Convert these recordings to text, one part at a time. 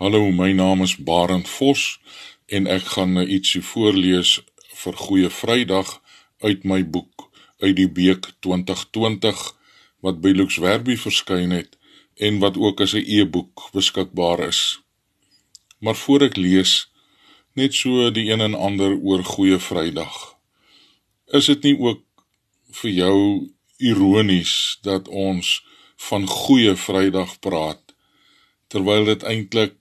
Hallo, my naam is Barend Vos en ek gaan nou ietsie voorlees vir Goeie Vrydag uit my boek uit die Beek 2020 wat by Lux Werby verskyn het en wat ook as 'n e-boek beskikbaar is. Maar voor ek lees, net so die een en ander oor Goeie Vrydag. Is dit nie ook vir jou ironies dat ons van Goeie Vrydag praat terwyl dit eintlik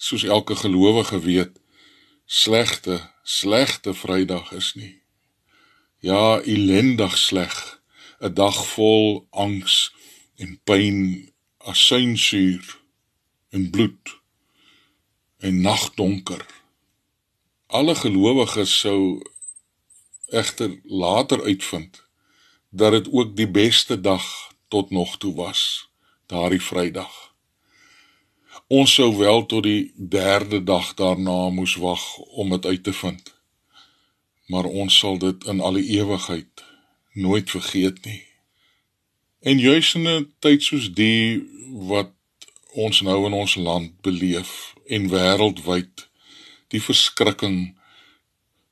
soos elke gelowige weet slegte slegte Vrydag is nie. Ja, elendig sleg, 'n dag vol angs en pyn, asynsuur en bloed en nagdonker. Alle gelowiges sou egter later uitvind dat dit ook die beste dag tot nog toe was, daardie Vrydag. Ons sou wel tot die derde dag daarna moes wag om dit uit te vind. Maar ons sal dit in alle ewigheid nooit vergeet nie. En juis in 'n tyd soos die wat ons nou in ons land beleef en wêreldwyd die verskrikking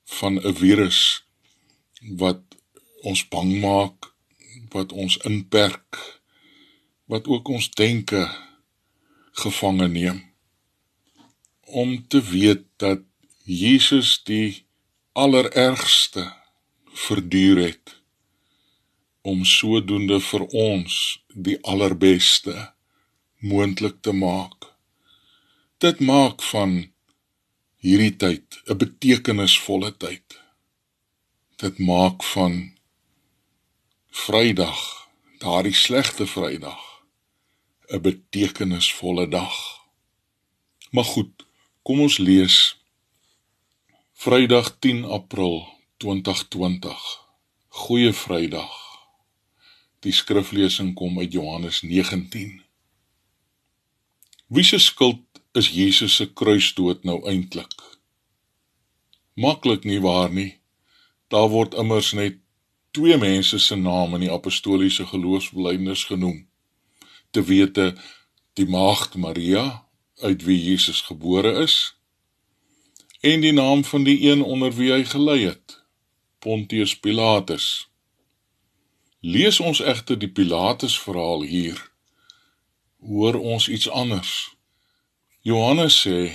van 'n virus wat ons bang maak, wat ons inperk, wat ook ons denke gevange neem om te weet dat Jesus die allerergste verduur het om sodoende vir ons die allerbeste moontlik te maak. Dit maak van hierdie tyd 'n betekenisvolle tyd. Dit maak van Vrydag, daardie slegte Vrydag 'n betekenisvolle dag. Maar goed, kom ons lees Vrydag 10 April 2020. Goeie Vrydag. Die skriflesing kom uit Johannes 19. Wie se skuld is Jesus se kruisdood nou eintlik? Maklik nie waar nie. Daar word immers net twee mense se name in die apostoliese geloofsbelijdenis genoem te wete die maagd Maria uit wie Jesus gebore is en die naam van die een onder wie hy gelei het Pontius Pilatus. Lees ons egter die Pilatus verhaal hier. Hoor ons iets anders. Johannes sê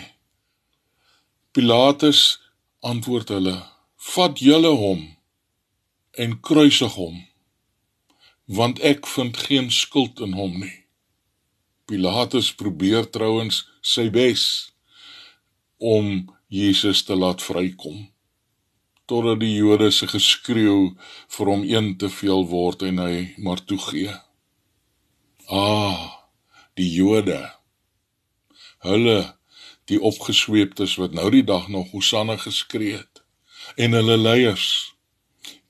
Pilatus antwoord hulle vat julle hom en kruisig hom want ek vind geen skuld in hom nie Pilatus probeer trouens sy bes om Jesus te laat vrykom totdat die Jode se geskreeu vir hom een te veel word en hy maar toegee. Ah, die Jode. Hulle die opgesweeptes wat nou die dag nog Hosanna geskree het en hulle leiers,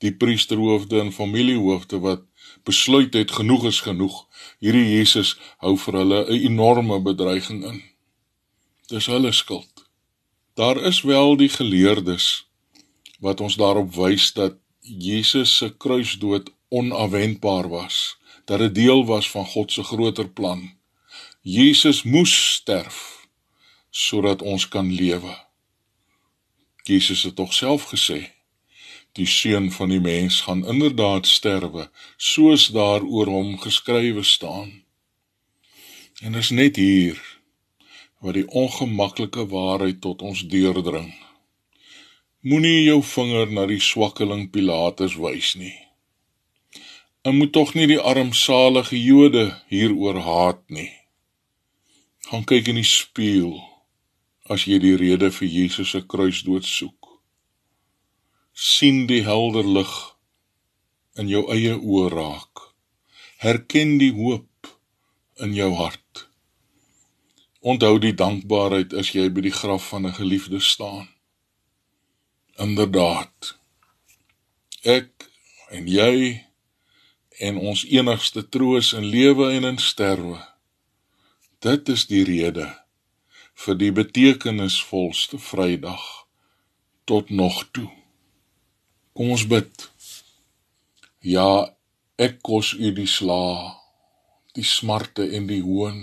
die priesterhoofde en familiehoofde wat besluit het genoeg is genoeg. Hierdie Jesus hou vir hulle 'n enorme bedreiging in. Dis hulle skuld. Daar is wel die geleerdes wat ons daarop wys dat Jesus se kruisdood onafwendbaar was, dat dit deel was van God se groter plan. Jesus moes sterf sodat ons kan lewe. Jesus het tog self gesê die seun van die mens gaan inderdaad sterwe soos daar oor hom geskrywe staan. En is net hier waar die ongemaklike waarheid tot ons deurdring. Moenie jou vinger na die swakkeling Pilatus wys nie. En moet tog nie die armsalige Jode hieroor haat nie. Gaan kyk in die spieël as jy die rede vir Jesus se kruisdood soek sien die helder lig in jou eie oë raak. Herken die hoop in jou hart. Onthou die dankbaarheid as jy by die graf van 'n geliefde staan. Inderdaad. Ek en jy en ons enigste troos in lewe en in sterwe. Dit is die rede vir die betekenisvolste Vrydag tot nog toe. Kom ons bid. Ja, ek kos u die sla, die smarte en die hoon.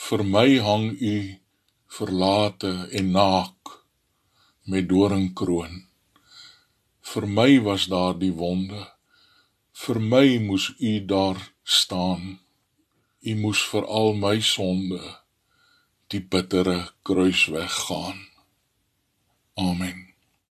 Vir my hang u verlate en naak met doringkroon. Vir my was daar die wonde. Vir my moes u daar staan. U moes vir al my sonde die bittere kruis weggaan. Amen.